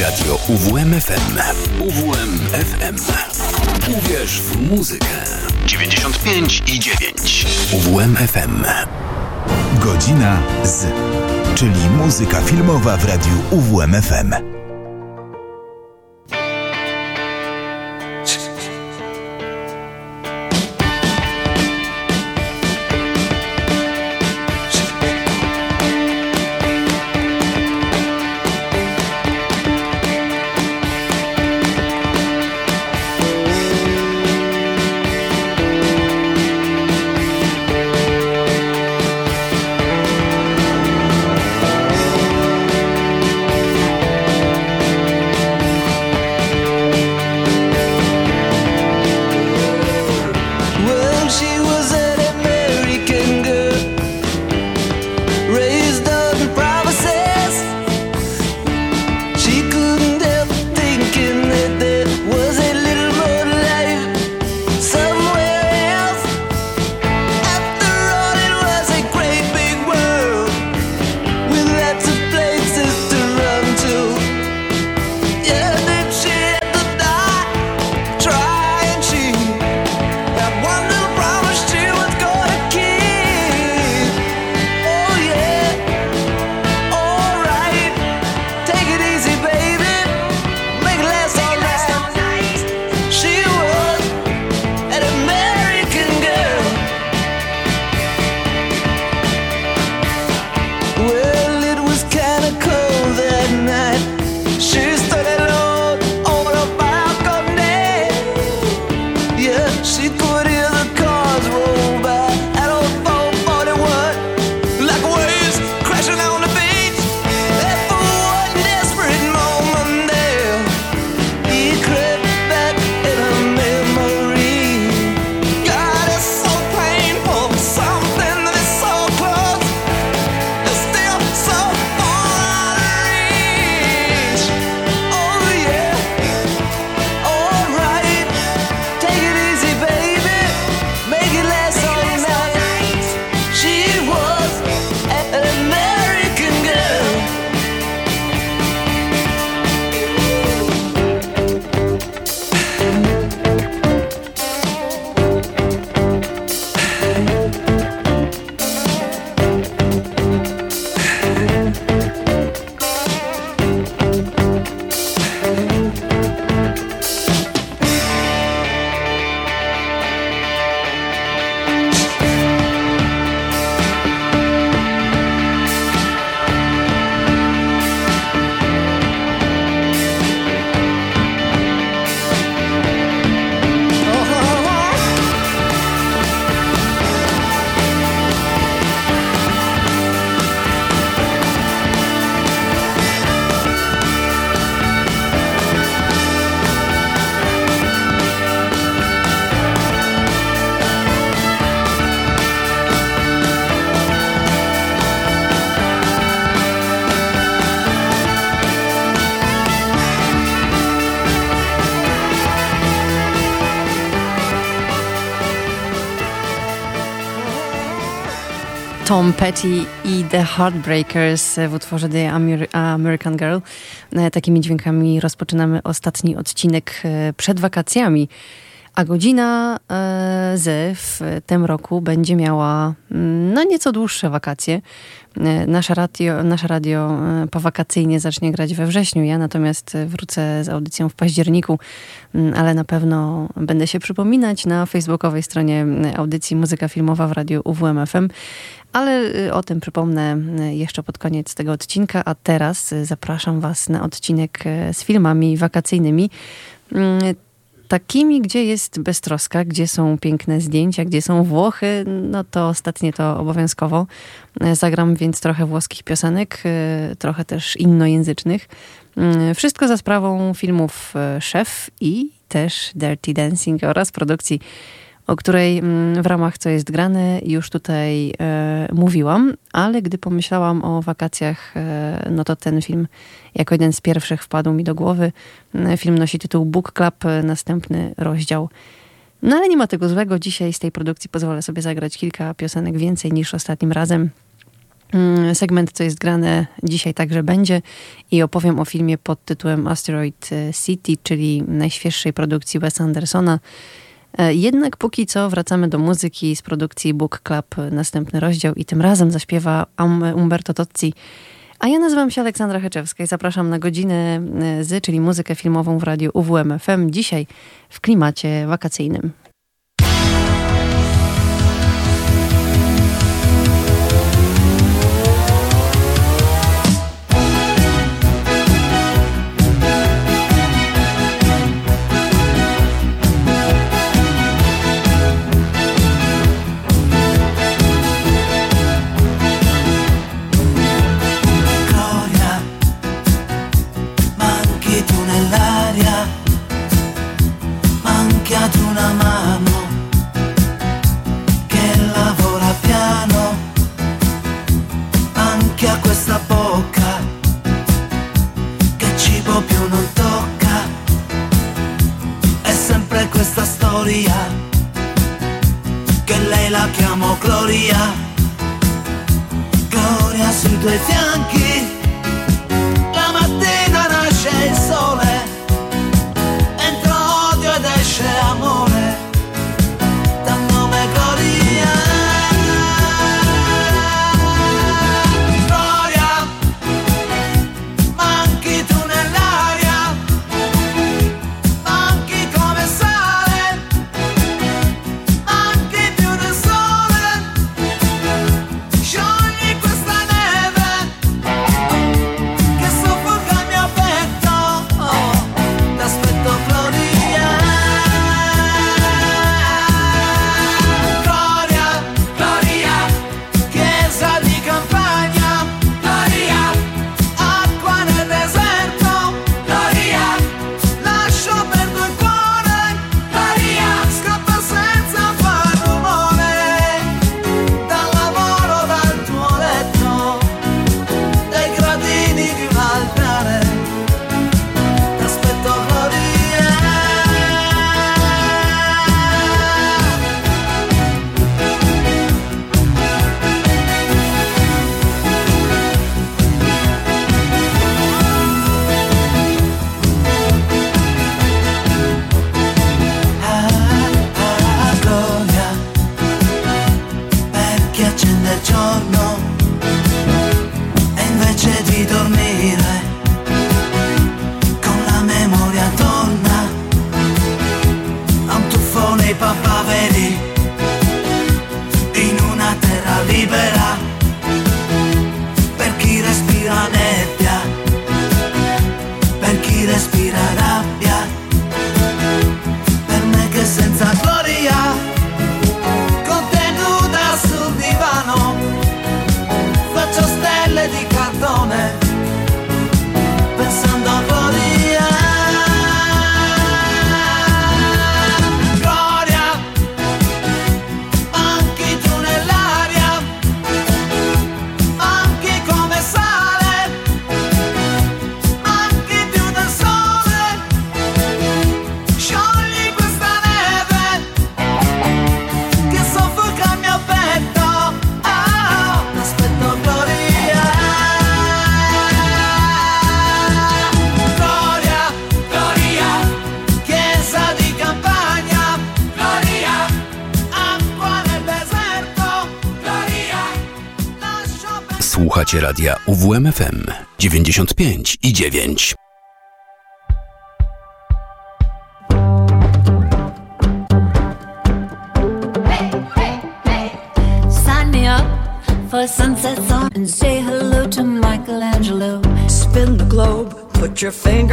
Radio UWMFM. UWMFM. Uwierz w muzykę. 95 i 9. UWMFM. Godzina z, czyli muzyka filmowa w radiu UWMFM. Tom Petty i The Heartbreakers w utworze The American Girl. E, takimi dźwiękami rozpoczynamy ostatni odcinek e, przed wakacjami. A godzina e, z w tym roku będzie miała mm, no nieco dłuższe wakacje. Nasze radio, nasze radio powakacyjnie zacznie grać we wrześniu. Ja natomiast wrócę z audycją w październiku, mm, ale na pewno będę się przypominać na facebookowej stronie audycji Muzyka Filmowa w radiu UWMFM. Ale o tym przypomnę jeszcze pod koniec tego odcinka, a teraz zapraszam Was na odcinek z filmami wakacyjnymi. Takimi, gdzie jest beztroska, gdzie są piękne zdjęcia, gdzie są Włochy, no to ostatnie to obowiązkowo. Zagram więc trochę włoskich piosenek, trochę też innojęzycznych. Mm, wszystko za sprawą filmów Szef i też Dirty Dancing oraz produkcji o której mm, w ramach Co jest grane już tutaj e, mówiłam, ale gdy pomyślałam o wakacjach, e, no to ten film jako jeden z pierwszych wpadł mi do głowy. Mm, film nosi tytuł Book Club, e, następny rozdział. No ale nie ma tego złego. Dzisiaj z tej produkcji pozwolę sobie zagrać kilka piosenek więcej niż ostatnim razem. Mm, segment, co jest grane dzisiaj także będzie i opowiem o filmie pod tytułem Asteroid City, czyli najświeższej produkcji Wes Andersona. E, jednak póki co wracamy do muzyki z produkcji Book Club, następny rozdział i tym razem zaśpiewa Umberto Tozzi. A ja nazywam się Aleksandra Heczewska i zapraszam na godzinę e, z, czyli muzykę filmową w radiu UWM FM, dzisiaj w klimacie wakacyjnym. Słuchacie radia UWMFM 95 i 9. for sunset song and say hello to Michelangelo. Spin the globe, put your finger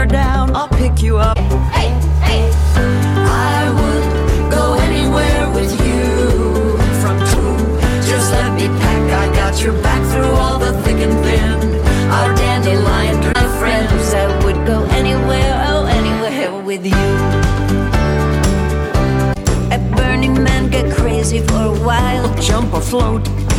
float.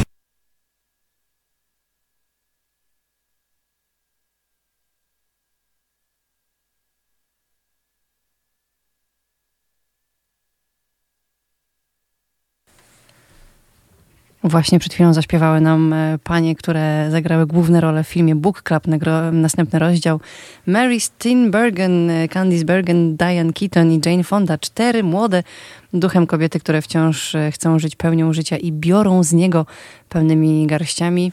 Właśnie przed chwilą zaśpiewały nam e, panie, które zagrały główne role w filmie Book Club, następny rozdział. Mary Steenburgen, e, Candice Bergen, Diane Keaton i Jane Fonda. Cztery młode duchem kobiety, które wciąż e, chcą żyć pełnią życia i biorą z niego pełnymi garściami.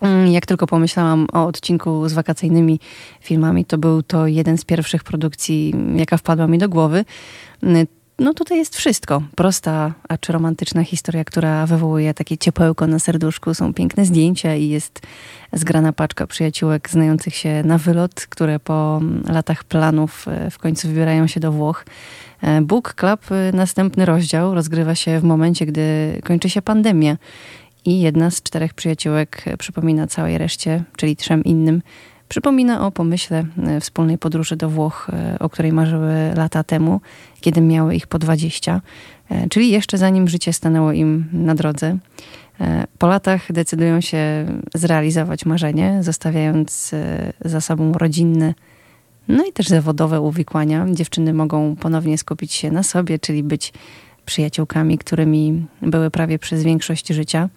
Mm, jak tylko pomyślałam o odcinku z wakacyjnymi filmami, to był to jeden z pierwszych produkcji, jaka wpadła mi do głowy. Mm, no tutaj jest wszystko. Prosta, a czy romantyczna historia, która wywołuje takie ciepełko na serduszku. Są piękne zdjęcia i jest zgrana paczka przyjaciółek znających się na wylot, które po latach planów e, w końcu wybierają się do Włoch. E, Book Club, e, następny rozdział, rozgrywa się w momencie, gdy kończy się pandemia i jedna z czterech przyjaciółek przypomina całej reszcie, czyli trzem innym, Przypomina o pomyśle e, wspólnej podróży do Włoch, e, o której marzyły lata temu, kiedy miały ich po 20, e, czyli jeszcze zanim życie stanęło im na drodze. Po latach decydują się zrealizować marzenie, zostawiając za sobą rodzinne, no i też zawodowe uwikłania. Dziewczyny mogą ponownie skupić się na sobie, czyli być przyjaciółkami, którymi były prawie przez większość życia.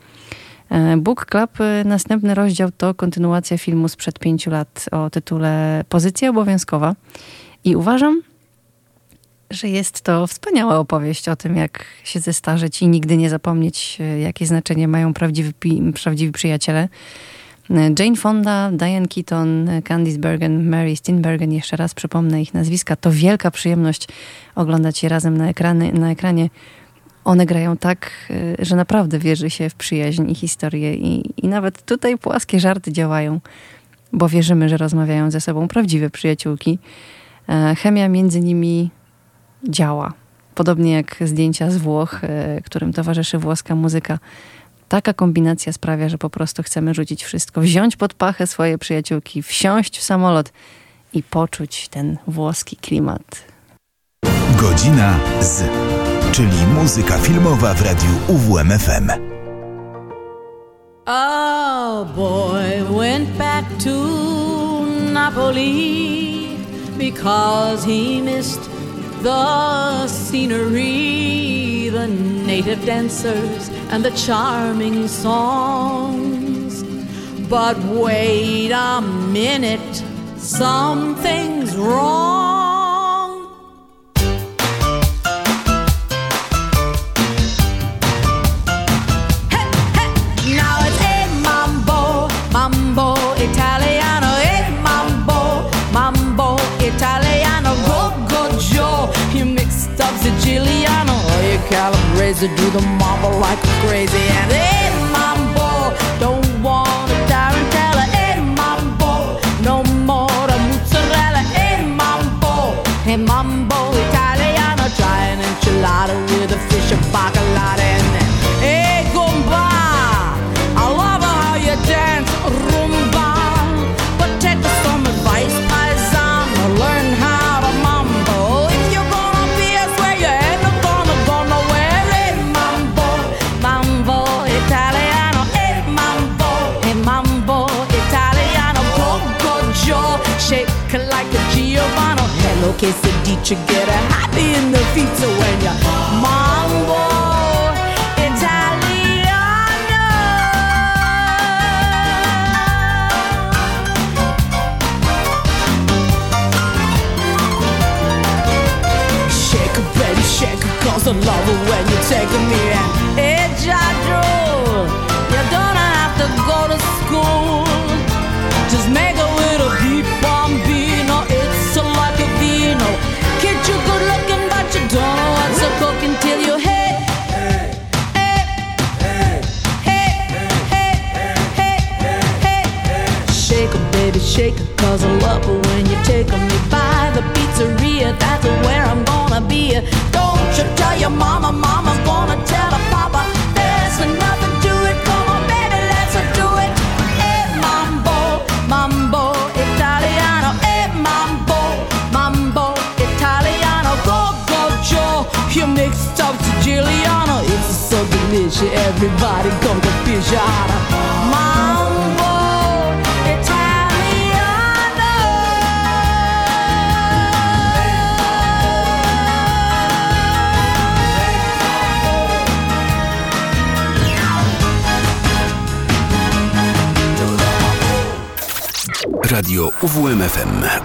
E, Book Club, e, następny rozdział to kontynuacja filmu sprzed pięciu lat o tytule Pozycja obowiązkowa. I uważam, że jest to wspaniała opowieść o tym, jak się zestarzeć i nigdy nie zapomnieć, e, jakie znaczenie mają prawdziwi, prawdziwi przyjaciele. Jane Fonda, Diane Keaton, Candice Bergen, Mary Steenburgen, jeszcze raz przypomnę ich nazwiska. To wielka przyjemność oglądać je razem na, ekrany, na ekranie one grają tak, y, że naprawdę wierzy się w przyjaźń i historię i, i nawet tutaj płaskie żarty działają, bo wierzymy, że rozmawiają ze sobą prawdziwe przyjaciółki. E, chemia między nimi działa. Podobnie jak zdjęcia z Włoch, e, którym towarzyszy włoska muzyka. Taka kombinacja sprawia, że po prostu chcemy rzucić wszystko, wziąć pod pachę swoje przyjaciółki, wsiąść w samolot i poczuć ten włoski klimat. Godzina z czyli muzyka filmowa w radiu UWMFM. A boy went back to Napoli because he missed the scenery, the native dancers, and the charming songs. But wait a minute, something's wrong. Crazy, do the marble like crazy. And hey, mambo, don't want a tarantella. Hey, mambo, no more the mozzarella. Hey, mambo, hey, mambo, Italiano, try an enchilada quesadilla, get a happy in the feet. When you mambo Italiano. Shake it, baby, shake it, cause I love it when you're taking me. Hey, Jadro, you don't have to go to school. Shake cause I love it when you're taking me by the pizzeria. That's where I'm gonna be. Don't you tell your mama, mama's gonna tell her papa. There's nothing to it, come on, baby, let's do it. Hey, mambo, mambo, Italiano. Hey, mambo, mambo, Italiano. Go, go, Joe, you stuff to Giuliano. It's so delicious, everybody come to fish Radio UWMFM.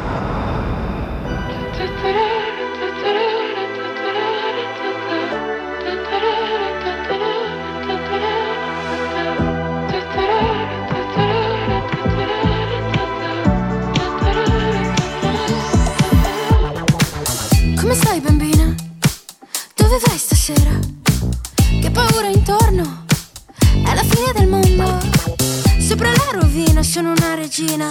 Come stai bambina? Dove vai stasera? Che paura intorno? È la fine del mondo. Sopra la rovina sono una regina.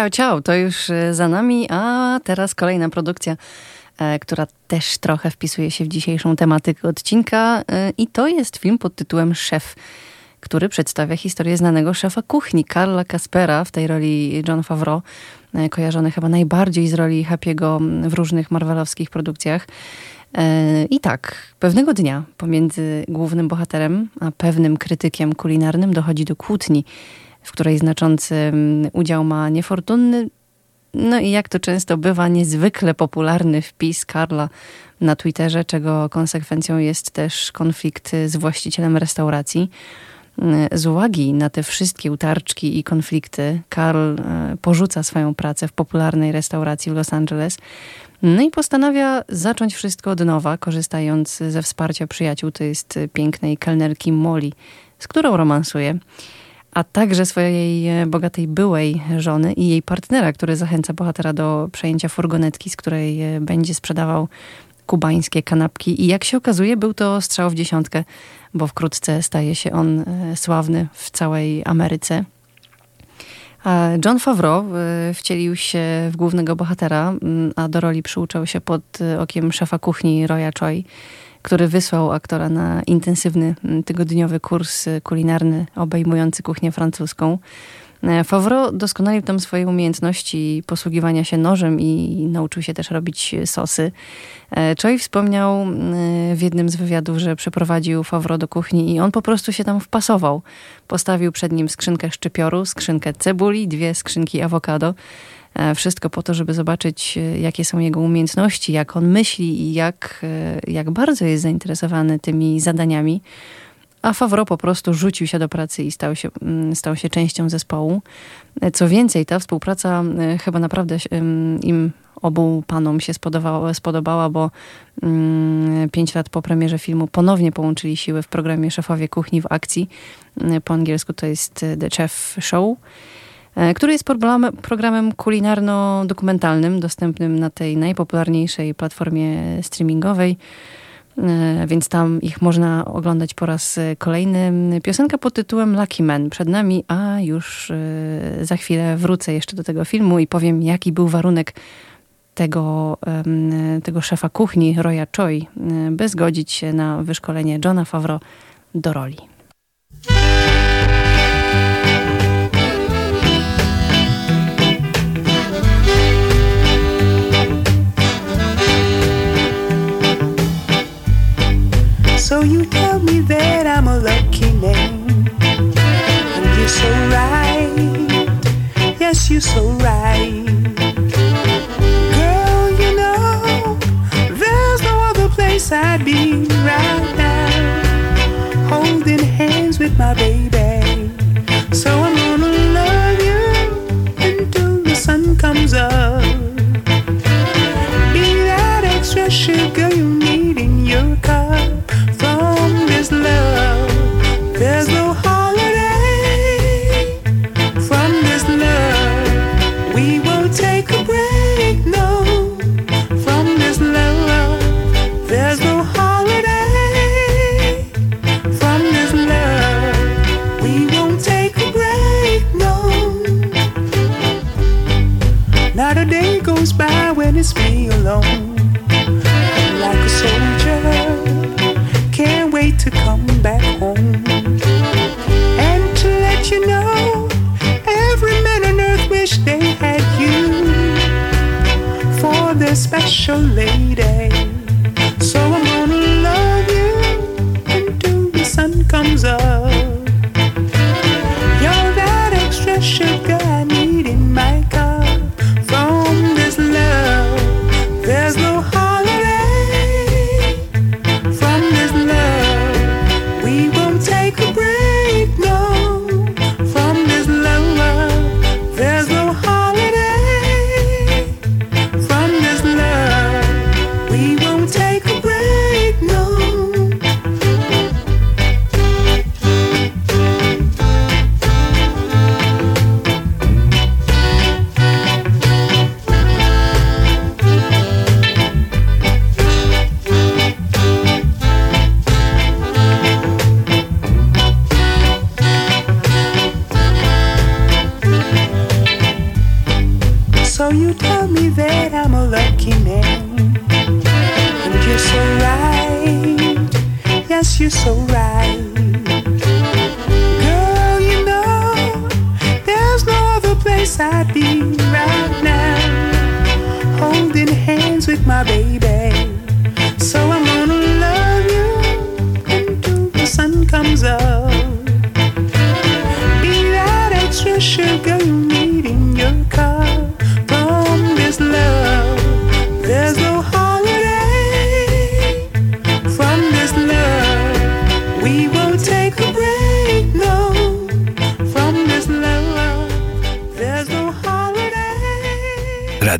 ciao. Ciao, to już e, za nami, a teraz kolejna produkcja, e, która też trochę wpisuje się w dzisiejszą tematykę odcinka e, i to jest film pod tytułem Szef, który przedstawia historię znanego szefa kuchni, Karla Kaspera, w tej roli John Favreau, e, kojarzony chyba najbardziej z roli Happy'ego w różnych marvelowskich produkcjach. I tak, pewnego dnia pomiędzy głównym bohaterem a pewnym krytykiem kulinarnym dochodzi do kłótni, w której znaczący mm, udział ma niefortunny, no i jak to często bywa, niezwykle popularny wpis Karla na Twitterze, czego konsekwencją jest też konflikt z właścicielem restauracji. Z uwagi na te wszystkie utarczki i konflikty, Karl e, porzuca swoją pracę w popularnej restauracji w Los Angeles. No i postanawia zacząć wszystko od nowa, korzystając ze wsparcia przyjaciół, to jest pięknej kelnerki Molly, z którą romansuje, a także swojej e, bogatej byłej żony i jej partnera, który zachęca bohatera do przejęcia furgonetki, z której e, będzie sprzedawał kubańskie kanapki. I jak się okazuje, był to strzał w dziesiątkę, bo wkrótce staje się on e, sławny w całej Ameryce. John Favreau wcielił się w głównego bohatera, m, a do roli przyuczał się pod okiem szefa kuchni Roya Choi, który wysłał aktora na intensywny m, tygodniowy kurs e, kulinarny obejmujący kuchnię francuską. E, Favreau doskonalił tam swoje umiejętności posługiwania się nożem i nauczył się też robić sosy. E, Choi wspomniał e, w jednym z wywiadów, że przeprowadził Favreau do kuchni i on po prostu się tam wpasował. Postawił przed nim skrzynkę szczypioru, skrzynkę cebuli, dwie skrzynki awokado. E, Wszystko po to, żeby zobaczyć, e, jakie są jego umiejętności, jak on myśli i jak, e, jak bardzo jest zainteresowany tymi zadaniami. a Favreau po prostu rzucił się do pracy i stał się, mm, stał się częścią zespołu. Co więcej, ta współpraca chyba naprawdę im obu panom się spodobała, spodobała bo mm, pięć lat po premierze filmu ponownie połączyli siły w programie Szefowie Kuchni w akcji. Po angielsku to jest The Chef Show który jest programem, kulinarno-dokumentalnym, dostępnym na tej najpopularniejszej platformie streamingowej, E, więc tam ich można oglądać po raz e, kolejny. Piosenka pod tytułem Lucky Man przed nami, a już e, za chwilę wrócę jeszcze do tego filmu i powiem, jaki był warunek tego, tego szefa kuchni, Roya Choi, e, by zgodzić się na wyszkolenie Johna Favreau do roli. You tell me that I'm a lucky man. And you're so right. Yes, you're so right. Girl, you know, there's no other place I'd be You tell me that I'm a lucky man. And you're so right. Yes, you're so right. Girl, you know, there's no other place I'd be right now. Holding hands with my baby. So I'm gonna love you until the sun comes up.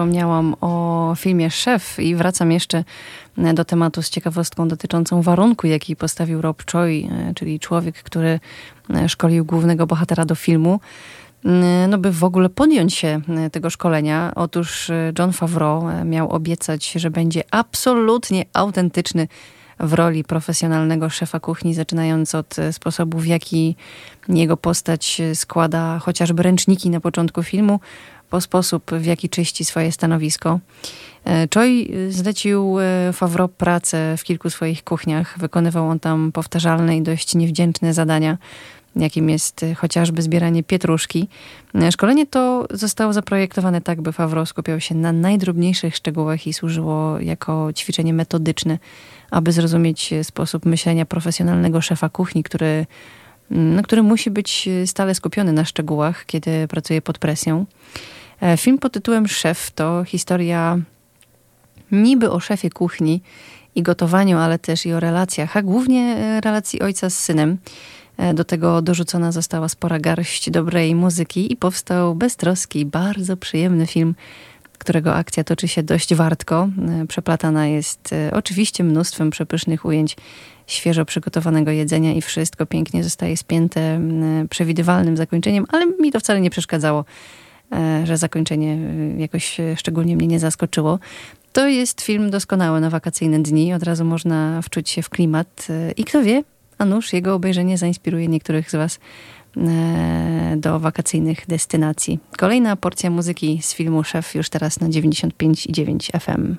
Wspomniałam o filmie Szef i wracam jeszcze do tematu z ciekawostką dotyczącą warunku, jaki postawił Rob Choi, e, czyli człowiek, który e, szkolił głównego bohatera do filmu. e, No, by w ogóle podjąć się e, tego szkolenia. Otóż e, John Favreau e, miał obiecać, że będzie absolutnie autentyczny w roli profesjonalnego szefa kuchni, zaczynając od e, sposobu, w jaki jego postać e, składa chociażby ręczniki na początku filmu, po sposób, w jaki czyści swoje stanowisko. E, Choi zlecił e, Favreau pracę w kilku swoich kuchniach. Wykonywał on tam powtarzalne i dość niewdzięczne zadania, jakim jest chociażby zbieranie pietruszki. E, Szkolenie to zostało zaprojektowane tak, by Favreau skupiał się na najdrobniejszych szczegółach i służyło jako ćwiczenie metodyczne, aby zrozumieć sposób myślenia profesjonalnego szefa kuchni, który, no, który musi być stale skupiony na szczegółach, kiedy pracuje pod presją. E, Film pod tytułem Szef to historia niby o szefie kuchni i gotowaniu, ale też i o relacjach, a głównie e, relacji ojca z synem. E, Do tego dorzucona została spora garść dobrej muzyki i powstał beztroski, bardzo przyjemny film, którego akcja toczy się dość wartko. Przeplatana jest oczywiście mnóstwem przepysznych ujęć świeżo przygotowanego jedzenia i wszystko pięknie zostaje spięte przewidywalnym zakończeniem, ale mi to wcale nie przeszkadzało, że zakończenie e, jakoś e, szczególnie mnie nie zaskoczyło. To jest film doskonały na wakacyjne dni. Od razu można wczuć się w klimat. e, I kto wie, a nuż jego obejrzenie zainspiruje niektórych z Was e, do wakacyjnych destynacji. Kolejna porcja muzyki z filmu Szef już teraz na 95,9 FM.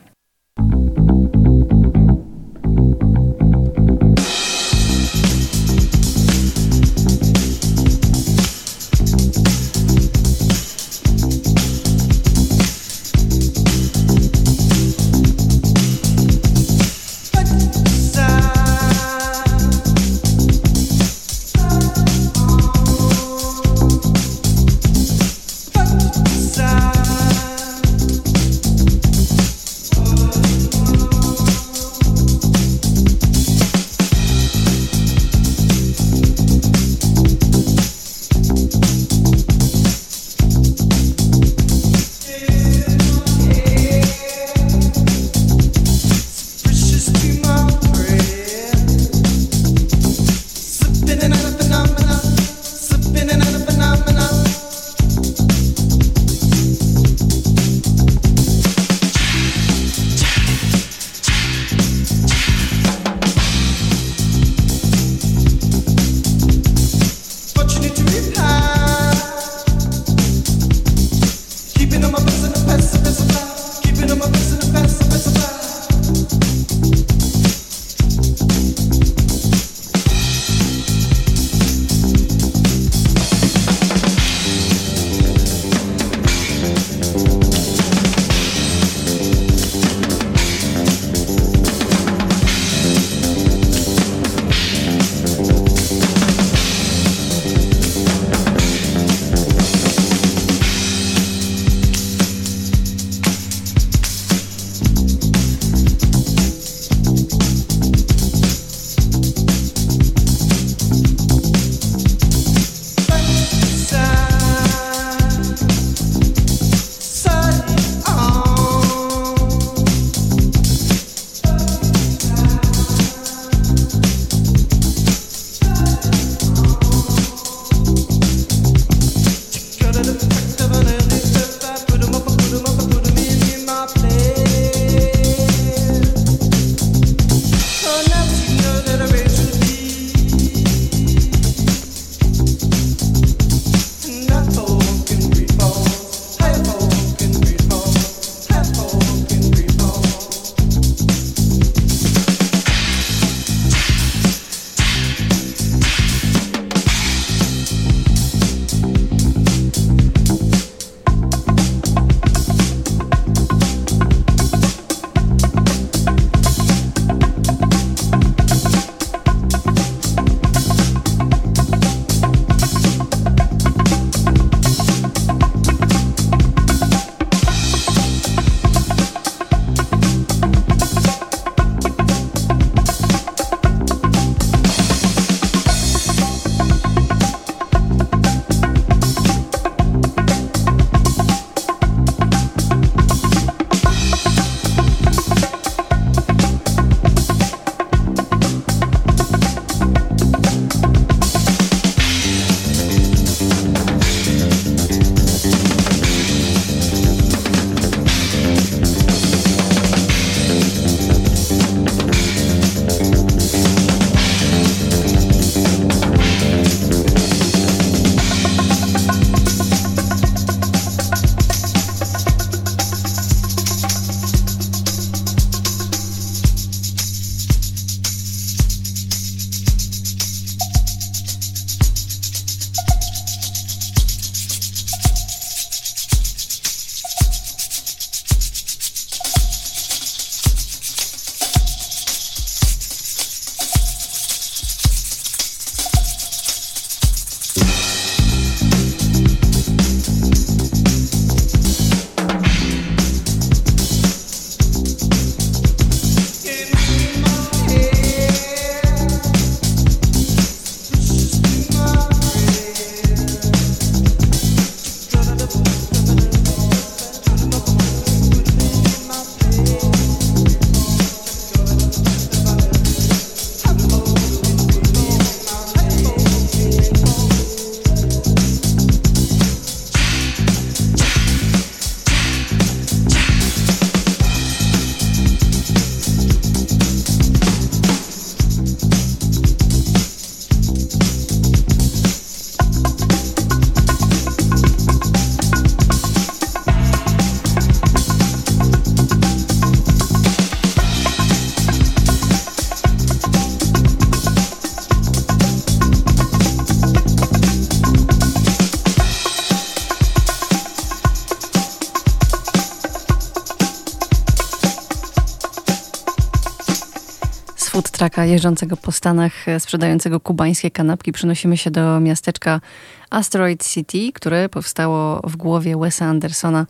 Traka jeżdżącego po Stanach, e, sprzedającego kubańskie kanapki, przenosimy się do miasteczka Asteroid City, które powstało w głowie Wesa Andersona.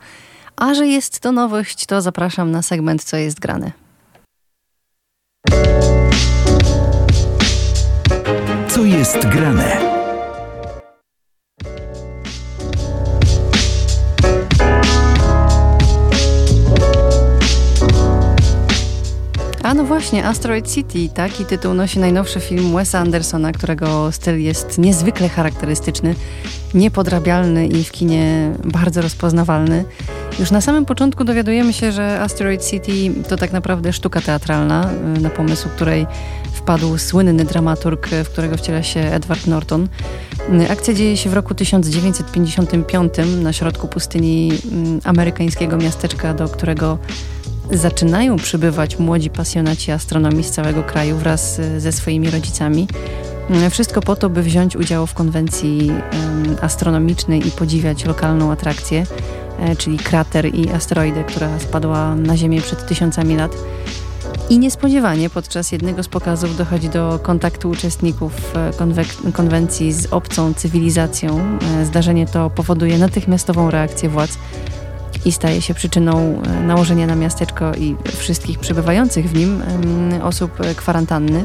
A że jest to nowość, to zapraszam na segment Co jest grane. Co jest grane? No właśnie, Asteroid City, taki tytuł nosi najnowszy film Wesa Andersona, którego styl jest niezwykle charakterystyczny, niepodrabialny i w kinie bardzo rozpoznawalny. Już na samym początku dowiadujemy się, że Asteroid City to tak naprawdę sztuka teatralna, y, na pomysł której wpadł słynny dramaturg, w którego wciela się Edward Norton. Y, Akcja dzieje się w roku 1955 na środku pustyni mm, amerykańskiego miasteczka, do którego zaczynają przybywać młodzi pasjonaci astronomii z całego kraju wraz y, ze swoimi rodzicami. Y, Wszystko po to, by wziąć udział w konwencji astronomicznej i podziwiać lokalną atrakcję, e, czyli krater i asteroidę, która spadła na Ziemię przed tysiącami lat. I niespodziewanie podczas jednego z pokazów dochodzi do kontaktu uczestników e, konwencji z obcą cywilizacją. E, Zdarzenie to powoduje natychmiastową reakcję władz i staje się przyczyną e, nałożenia na miasteczko i wszystkich przebywających w nim osób e, kwarantanny.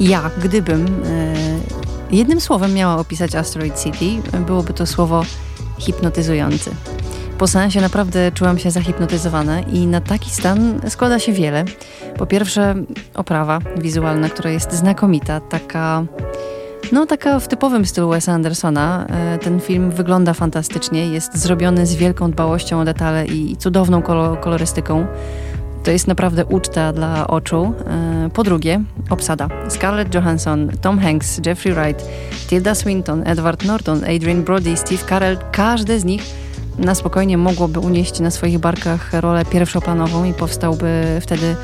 Ja, gdybym e, jednym słowem miała opisać Asteroid City, byłoby to słowo hipnotyzujący. Po seansie naprawdę czułam się zahipnotyzowana i na taki stan składa się wiele. Po pierwsze oprawa wizualna, która jest znakomita, taka no, taka w typowym stylu Wesa Andersona. E, Ten film wygląda fantastycznie, jest zrobiony z wielką dbałością o detale i cudowną kolo kolorystyką. To jest naprawdę uczta dla oczu. E, Po drugie, obsada. Scarlett Johansson, Tom Hanks, Jeffrey Wright, Tilda Swinton, Edward Norton, Adrian Brody, Steve Carell. Każde z nich na spokojnie mogłoby unieść na swoich barkach rolę pierwszoplanową i powstałby wtedy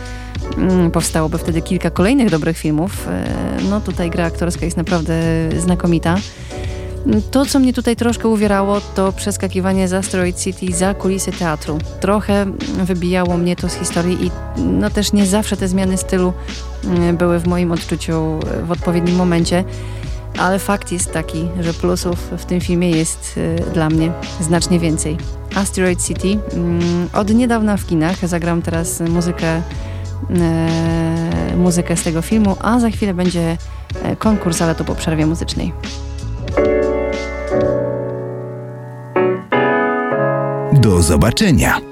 Mm, Powstałoby wtedy kilka kolejnych dobrych filmów. E, No tutaj gra aktorska jest naprawdę znakomita. To, co mnie tutaj troszkę uwierało, to przeskakiwanie z Asteroid City za kulisy teatru. Trochę wybijało mnie to z historii i no też nie zawsze te zmiany stylu mm, były w moim odczuciu w odpowiednim momencie. Ale fakt jest taki, że plusów w tym filmie jest e, dla mnie znacznie więcej. Asteroid City mm, od niedawna w kinach. Zagram teraz muzykę e, muzykę z tego filmu, a za chwilę będzie e, konkurs, ale to po przerwie muzycznej. Do zobaczenia.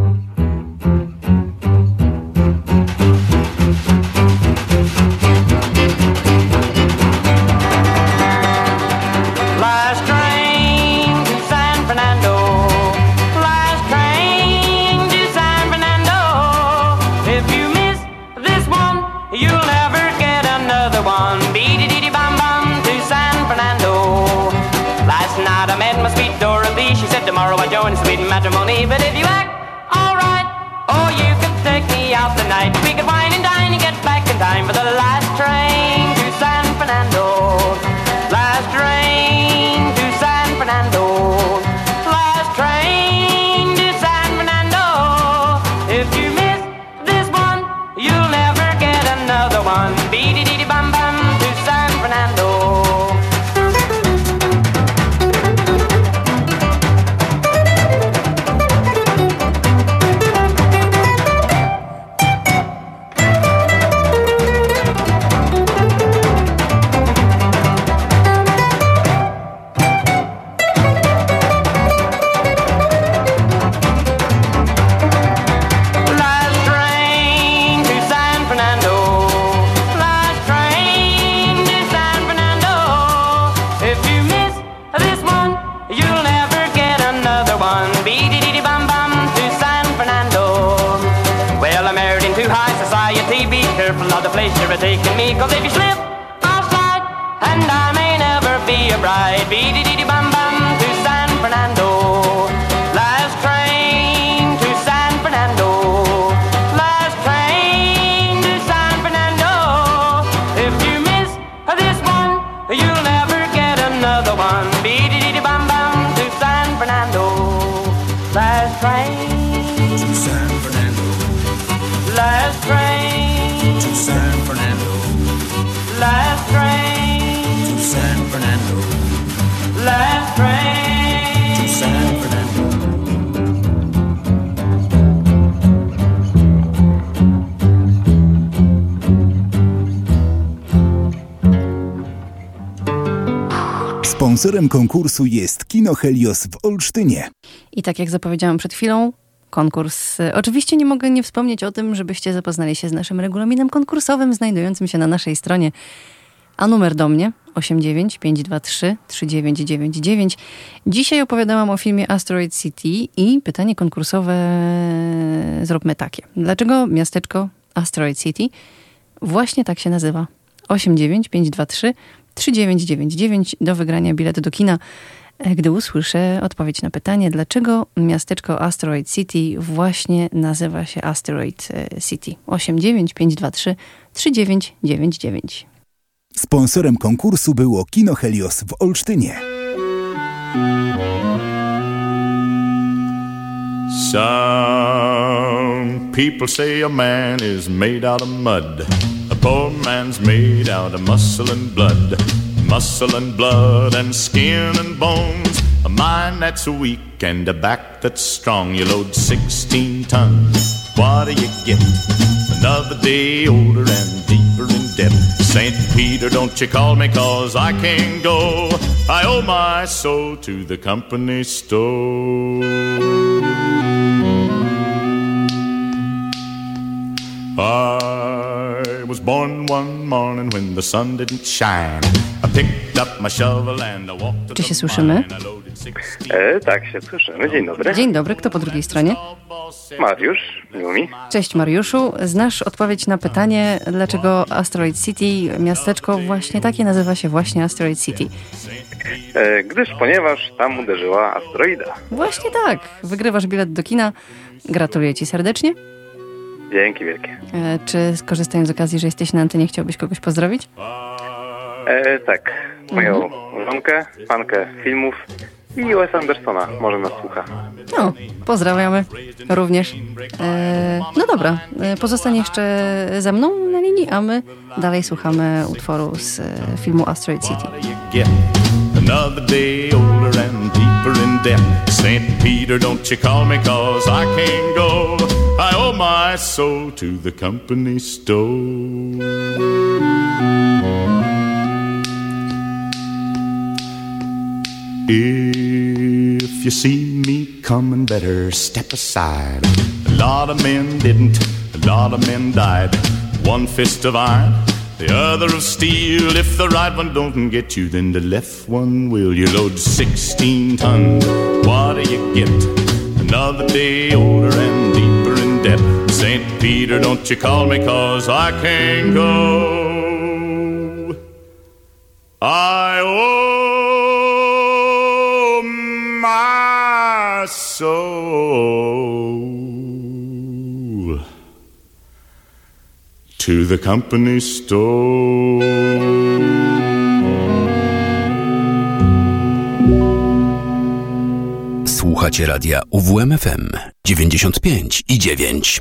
I'm into high society. Be careful of the place you're taking me, cause if you slip, I'll slide, and I may never be a bride. Beady dee bum bum to San Fernando. Sponsorem konkursu jest Kino Helios w Olsztynie. I tak jak zapowiedziałam przed chwilą, konkurs. Oczywiście nie mogę nie wspomnieć o tym, żebyście zapoznali się z naszym regulaminem konkursowym znajdującym się na naszej stronie. A numer do mnie 89523 3999. Dzisiaj opowiadałam o filmie Asteroid City i pytanie konkursowe zróbmy takie. Dlaczego miasteczko Asteroid City właśnie tak się nazywa? 89523 3999 do wygrania bilet do kina. E, Gdy usłyszę odpowiedź na pytanie, dlaczego miasteczko Asteroid City właśnie nazywa się Asteroid e, City. 89523 3999. Sponsorem konkursu było Kino Helios w Olsztynie. Some people say a man is made out of mud. A poor man's made out of muscle and blood. Muscle and blood and skin and bones. A mind that's weak and a back that's strong. You load 16 tons. What do you get? Another day older and deeper in debt. St. Peter, don't you call me cause I can't go. I owe my soul to the company store. I was born one morning when the sun didn't shine. I picked up my shovel and I walked to Czy się the słyszymy? mine. I loaded six E, tak, się słyszymy. Dzień dobry. Dzień dobry, kto po drugiej stronie? Mariusz, miło mi. Cześć Mariuszu. Znasz odpowiedź na pytanie, dlaczego Asteroid City, miasteczko właśnie takie nazywa się właśnie Asteroid City? E, gdyż ponieważ tam uderzyła asteroida. Właśnie tak. Wygrywasz bilet do kina. Gratuluję Ci serdecznie. Dzięki wielkie. E, Czy skorzystając z okazji, że jesteś na antenie, chciałbyś kogoś pozdrowić? E, tak, moją żonkę, fankę filmów i Wes Andersona. Może nas słucha. No, pozdrawiamy również. E, no dobra, e, pozostań jeszcze ze mną na linii, a my dalej słuchamy utworu z e, filmu Asteroid City. Another day older and deeper in debt. St. Peter, don't you call me cause I can't go. I owe my soul to the company store. If you see me coming, better step aside. A lot of men didn't, a lot of men died. One fist of iron, the other of steel. If the right one don't get you, then the left one will. You load 16 tons, what do you get? Another day older and deeper in debt. St. Peter, don't you call me, cause I can't go. I owe my soul to the company store. Słuchacie radia UWMFM 95 i 9.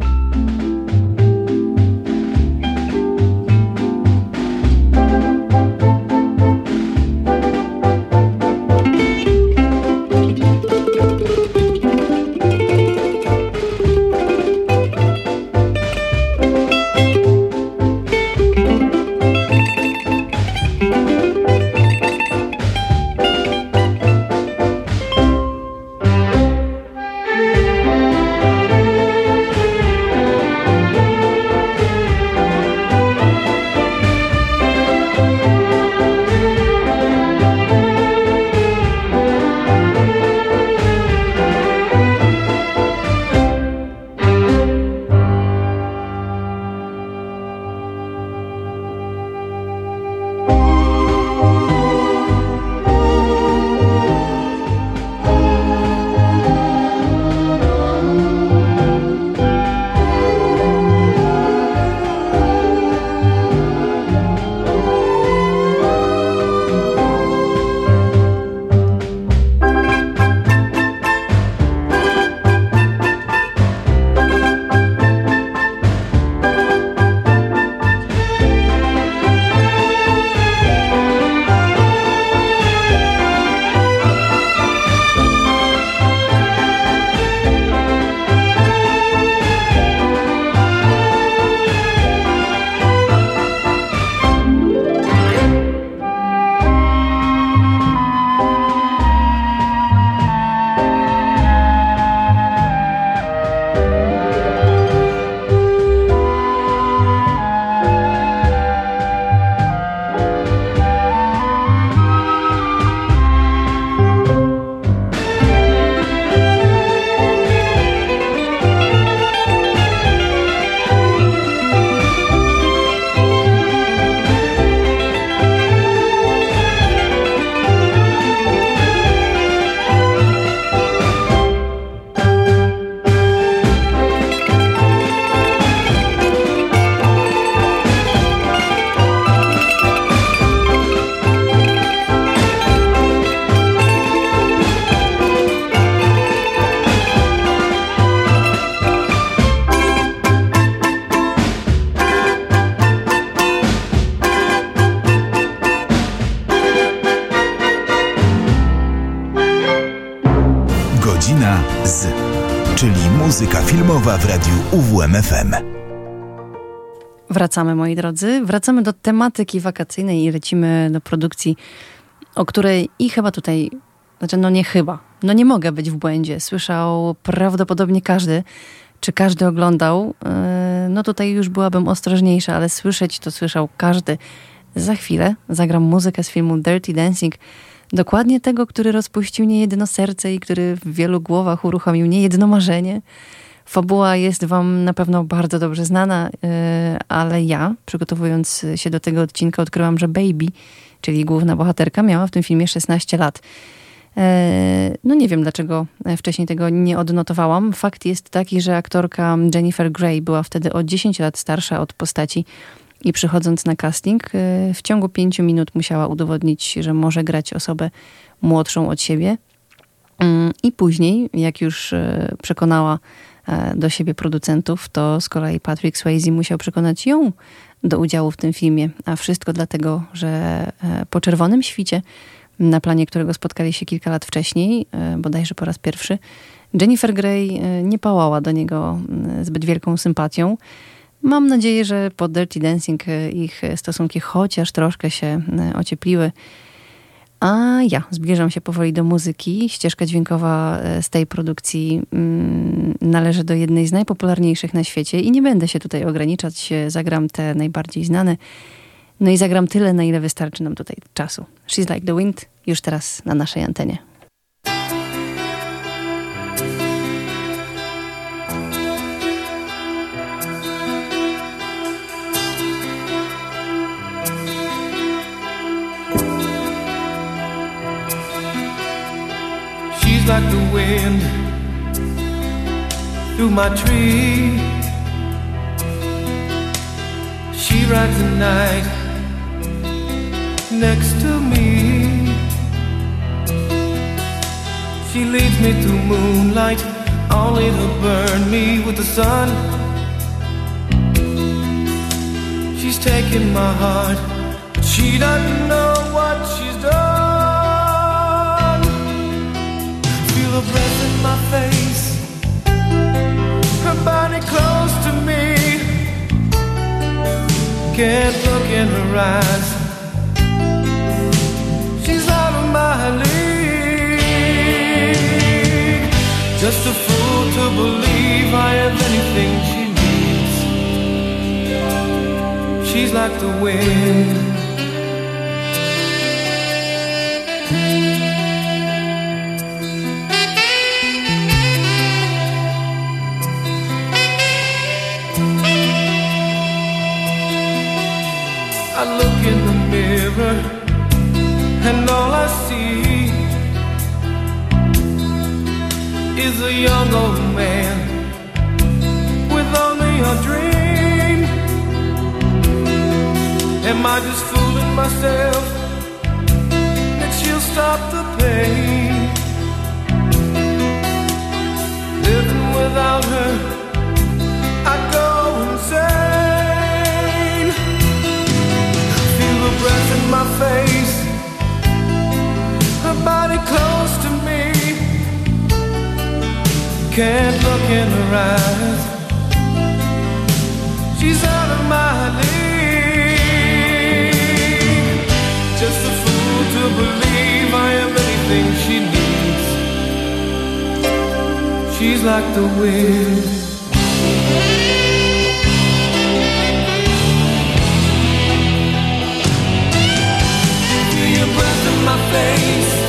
Wracamy, moi drodzy. Wracamy do tematyki wakacyjnej i lecimy do produkcji, o której i chyba tutaj, znaczy no nie chyba, no nie mogę być w błędzie. Słyszał prawdopodobnie każdy, czy każdy oglądał. Yy, No tutaj już byłabym ostrożniejsza, ale słyszeć to słyszał każdy. Za chwilę zagram muzykę z filmu Dirty Dancing. Dokładnie tego, który rozpuścił niejedno serce i który w wielu głowach uruchomił niejedno marzenie. Fabuła jest Wam na pewno bardzo dobrze znana, yy, ale ja, przygotowując się do tego odcinka, odkryłam, że Baby, czyli główna bohaterka, miała w tym filmie 16 lat. Yy, No nie wiem, dlaczego wcześniej tego nie odnotowałam. Fakt jest taki, że aktorka Jennifer Grey była wtedy o 10 lat starsza od postaci i przychodząc na casting, yy, w ciągu 5 minut musiała udowodnić, że może grać osobę młodszą od siebie. Mm, I później, jak już e, przekonała e, do siebie producentów, to z kolei Patrick Swayze musiał przekonać ją do udziału w tym filmie. A wszystko dlatego, że e, po czerwonym świcie, na planie którego spotkali się kilka lat wcześniej, e, bodajże po raz pierwszy, Jennifer Grey e, nie pałała do niego mm, zbyt wielką sympatią. Mam nadzieję, że po Dirty Dancing e, ich stosunki chociaż troszkę się e, ociepliły. A ja zbliżam się powoli do muzyki. Ścieżka dźwiękowa e, z tej produkcji mm, należy do jednej z najpopularniejszych na świecie i nie będę się tutaj ograniczać. e, Zagram te najbardziej znane. No i zagram tyle, na ile wystarczy nam tutaj czasu. She's Like the Wind już teraz na naszej antenie. Like the wind through my tree. She rides the night next to me. She leads me through moonlight, only to burn me with the sun. She's taken my heart, but she doesn't know what she's done. Breath in my face, her body close to me. Can't look in her eyes. She's out my league. Just a fool to believe I anything she needs. She's like the wind. A young old man with only a dream. Am I just fooling myself that she'll stop the pain? Living without her, I go insane. Feel her breath in my face, her body close Can't look in her eyes. She's out of my league. Just a fool to believe I am anything she needs. She's like the wind. Feel your breath in my face.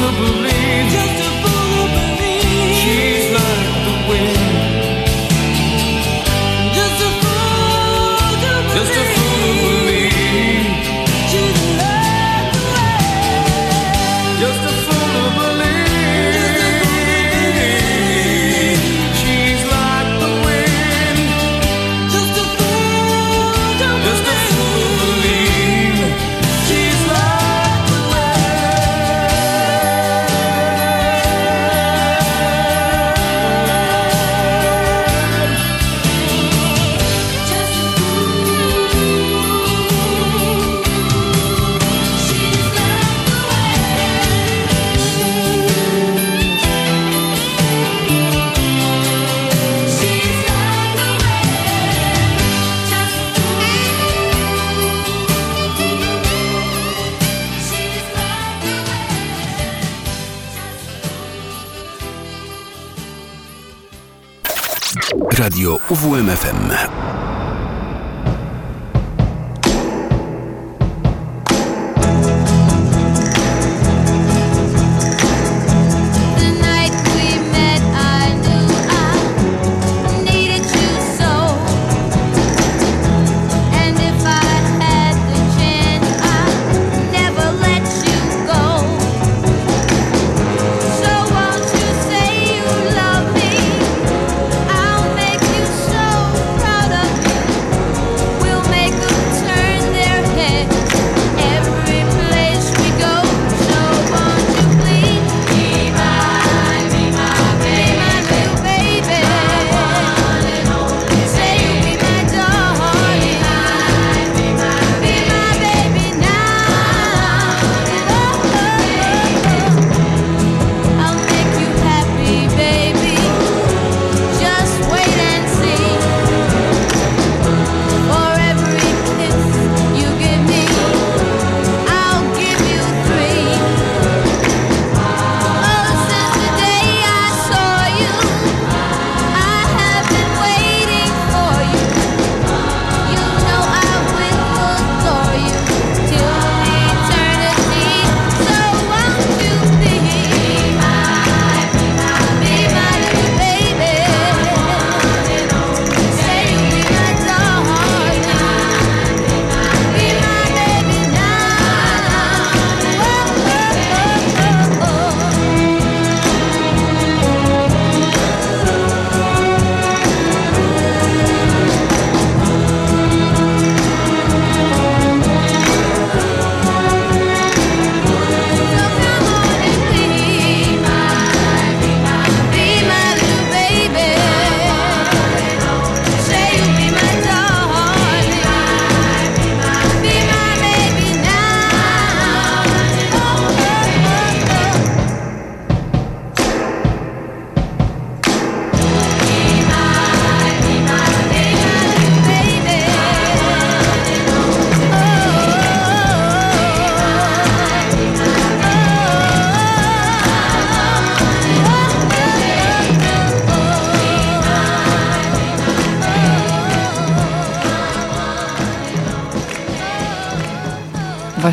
To believe. Just a fool to believe. She's like the wind.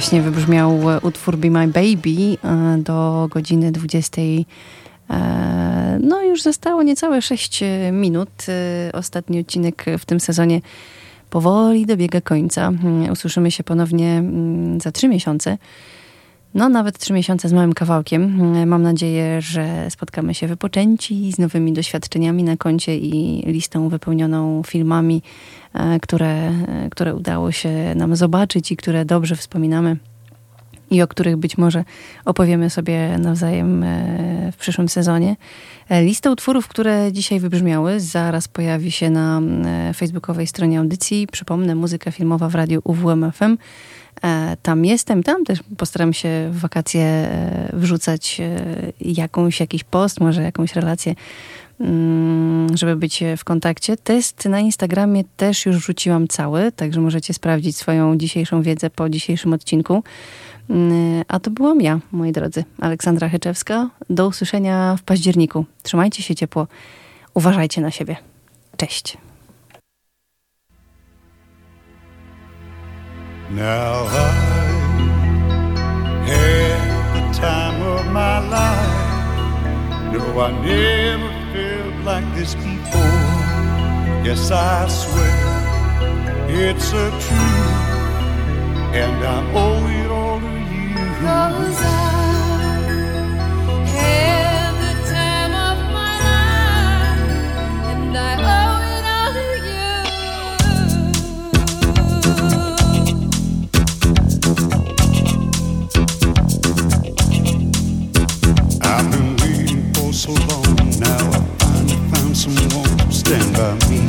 Właśnie wybrzmiał e, utwór Be My Baby e, do godziny 20. E, No już zostało niecałe 6 minut. Ostatni odcinek w tym sezonie powoli dobiega końca. Mm, Usłyszymy się ponownie mm, za 3 miesiące. No, nawet trzy miesiące z małym kawałkiem. Mm, Mam nadzieję, że spotkamy się wypoczęci z nowymi doświadczeniami na koncie i listą wypełnioną filmami, e, które, e, które udało się nam zobaczyć i które dobrze wspominamy i o których być może opowiemy sobie nawzajem e, w przyszłym sezonie. Lista utworów, które dzisiaj wybrzmiały, zaraz pojawi się na e, facebookowej stronie audycji. Przypomnę, muzyka filmowa w radiu UWMFM. E, Tam jestem, tam też postaram się w wakacje e, wrzucać e, jakąś, jakiś post, może jakąś relację, mm, żeby być w kontakcie. Test na Instagramie też już wrzuciłam cały, także możecie sprawdzić swoją dzisiejszą wiedzę po dzisiejszym odcinku. Mm, A to byłam ja, moi drodzy, Aleksandra Hyczewska. Do usłyszenia w październiku. Trzymajcie się ciepło, uważajcie na siebie. Cześć. Now I had the time of my life. No, I never felt like this before. Yes, I swear it's a truth, and I owe it all to you. Cause I so long. Now I finally found someone to stand by me.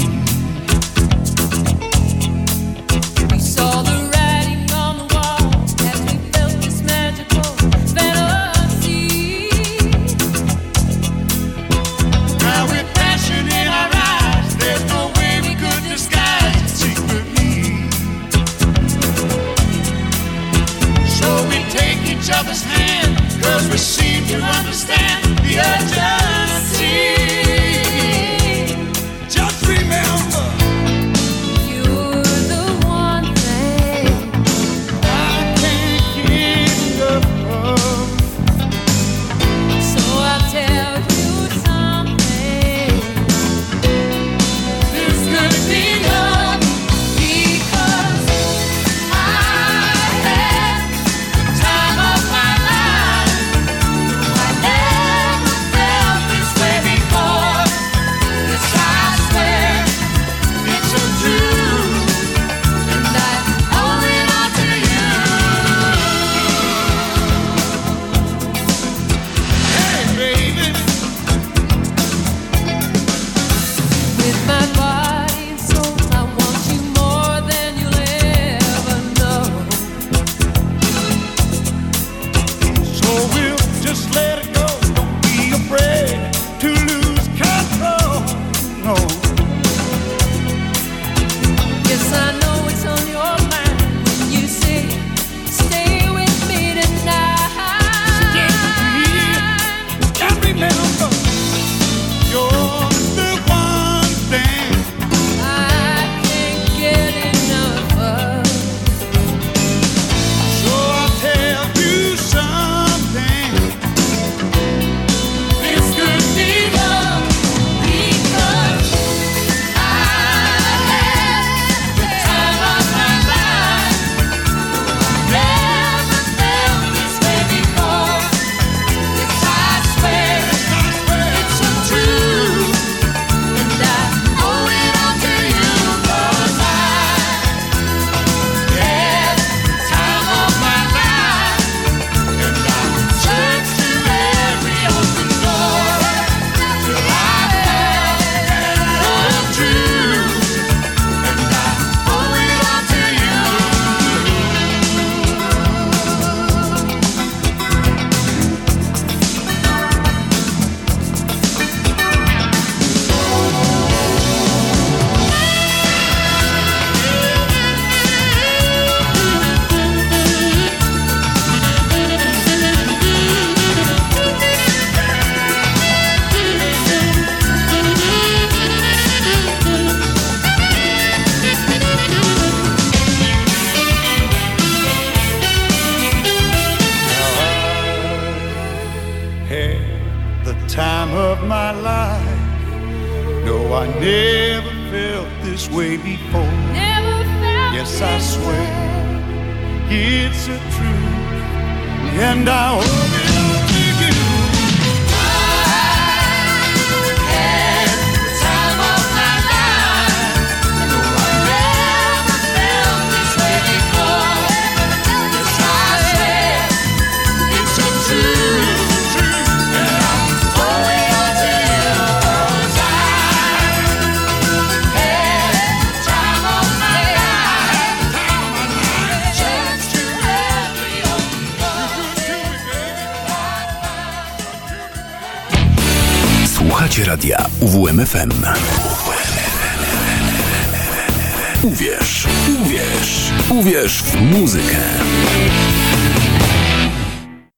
We saw the writing on the wall as we felt this magical fantasy. Now with passion in our eyes, there's no way we could disguise secret. So we take each other's hands others receive to understand the urgency.